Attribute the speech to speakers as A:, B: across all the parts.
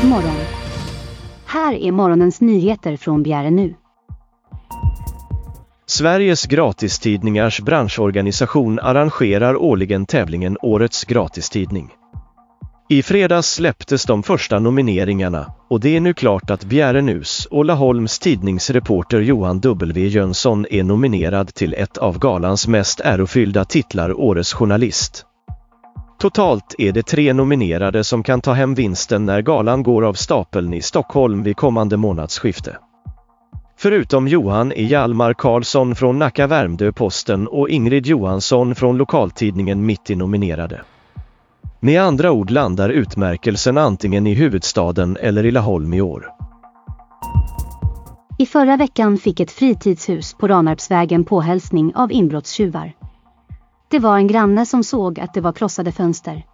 A: God morgon. Här är morgonens nyheter från Bjäre nu.
B: Sveriges gratistidningars branschorganisation arrangerar årligen tävlingen Årets gratistidning. I fredags släpptes de första nomineringarna och det är nu klart att Bjäre Nus och Laholms tidningsreporter Johan W Jönsson är nominerad till ett av galans mest ärofyllda titlar Årets journalist. Totalt är det tre nominerade som kan ta hem vinsten när galan går av stapeln i Stockholm vid kommande månadsskifte. Förutom Johan är Hjalmar Karlsson från Nacka Värmdö-Posten och Ingrid Johansson från lokaltidningen Mitt i nominerade. Med andra ord landar utmärkelsen antingen i huvudstaden eller i Laholm i år.
A: I förra veckan fick ett fritidshus på Ranarpsvägen påhälsning av inbrottstjuvar. Det var en granne som såg att det var krossade fönster.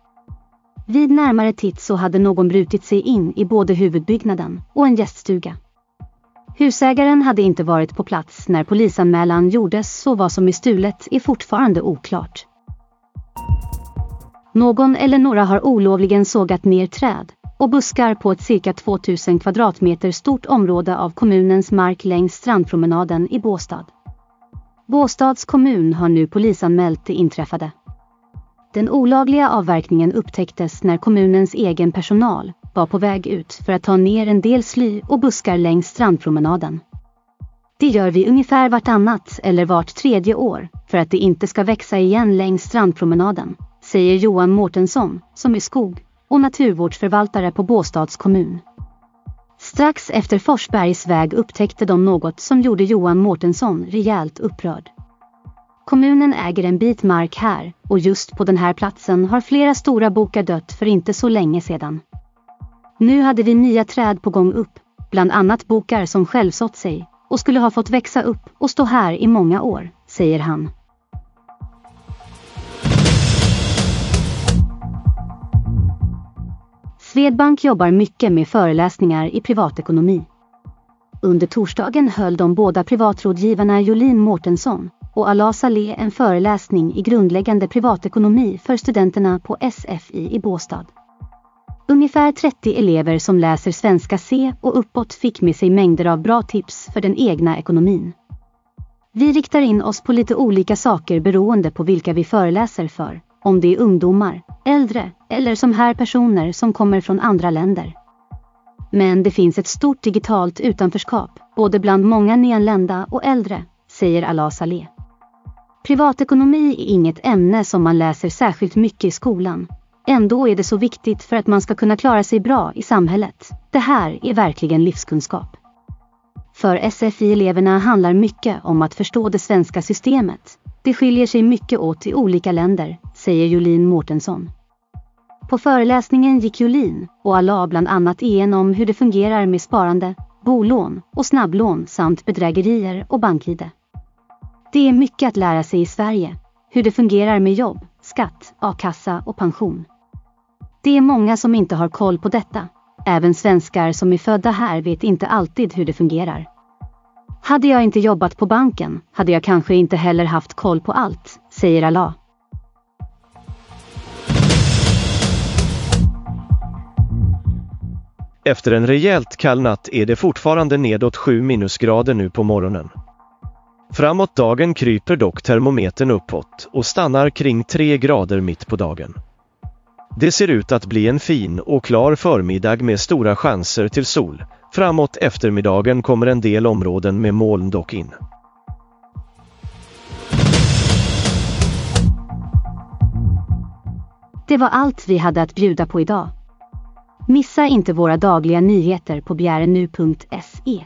A: Vid närmare titt så hade någon brutit sig in i både huvudbyggnaden och en gäststuga. Husägaren hade inte varit på plats när polisanmälan gjordes så vad som är stulet är fortfarande oklart. Någon eller några har olovligen sågat ner träd och buskar på ett cirka 2000 kvadratmeter stort område av kommunens mark längs strandpromenaden i Båstad. Båstads kommun har nu polisanmält det inträffade. Den olagliga avverkningen upptäcktes när kommunens egen personal var på väg ut för att ta ner en del sly och buskar längs strandpromenaden. Det gör vi ungefär vartannat eller vart tredje år för att det inte ska växa igen längs strandpromenaden, säger Johan Mårtensson, som är skog och naturvårdsförvaltare på Båstads kommun. Strax efter Forsbergs väg upptäckte de något som gjorde Johan Mårtensson rejält upprörd. Kommunen äger en bit mark här och just på den här platsen har flera stora bokar dött för inte så länge sedan. Nu hade vi nya träd på gång upp, bland annat bokar som självsått sig och skulle ha fått växa upp och stå här i många år, säger han. Swedbank jobbar mycket med föreläsningar i privatekonomi. Under torsdagen höll de båda privatrådgivarna Jolin Mårtensson och Ala Saleh en föreläsning i grundläggande privatekonomi för studenterna på SFI i Båstad. Ungefär 30 elever som läser svenska C och uppåt fick med sig mängder av bra tips för den egna ekonomin. Vi riktar in oss på lite olika saker beroende på vilka vi föreläser för, om det är ungdomar, äldre eller som här personer som kommer från andra länder. Men det finns ett stort digitalt utanförskap, både bland många nyanlända och äldre, säger Alaa Saleh. Privatekonomi är inget ämne som man läser särskilt mycket i skolan. Ändå är det så viktigt för att man ska kunna klara sig bra i samhället. Det här är verkligen livskunskap. För SFI-eleverna handlar mycket om att förstå det svenska systemet. Det skiljer sig mycket åt i olika länder, säger Jolin Mårtensson. På föreläsningen gick Jolin och Allah bland annat igenom hur det fungerar med sparande, bolån och snabblån samt bedrägerier och bank-id. Det är mycket att lära sig i Sverige, hur det fungerar med jobb, skatt, a-kassa och pension. Det är många som inte har koll på detta. Även svenskar som är födda här vet inte alltid hur det fungerar. Hade jag inte jobbat på banken hade jag kanske inte heller haft koll på allt, säger Allah.
B: Efter en rejält kall natt är det fortfarande nedåt 7 minusgrader nu på morgonen. Framåt dagen kryper dock termometern uppåt och stannar kring 3 grader mitt på dagen. Det ser ut att bli en fin och klar förmiddag med stora chanser till sol. Framåt eftermiddagen kommer en del områden med moln dock in.
A: Det var allt vi hade att bjuda på idag. Missa inte våra dagliga nyheter på bjärenu.se.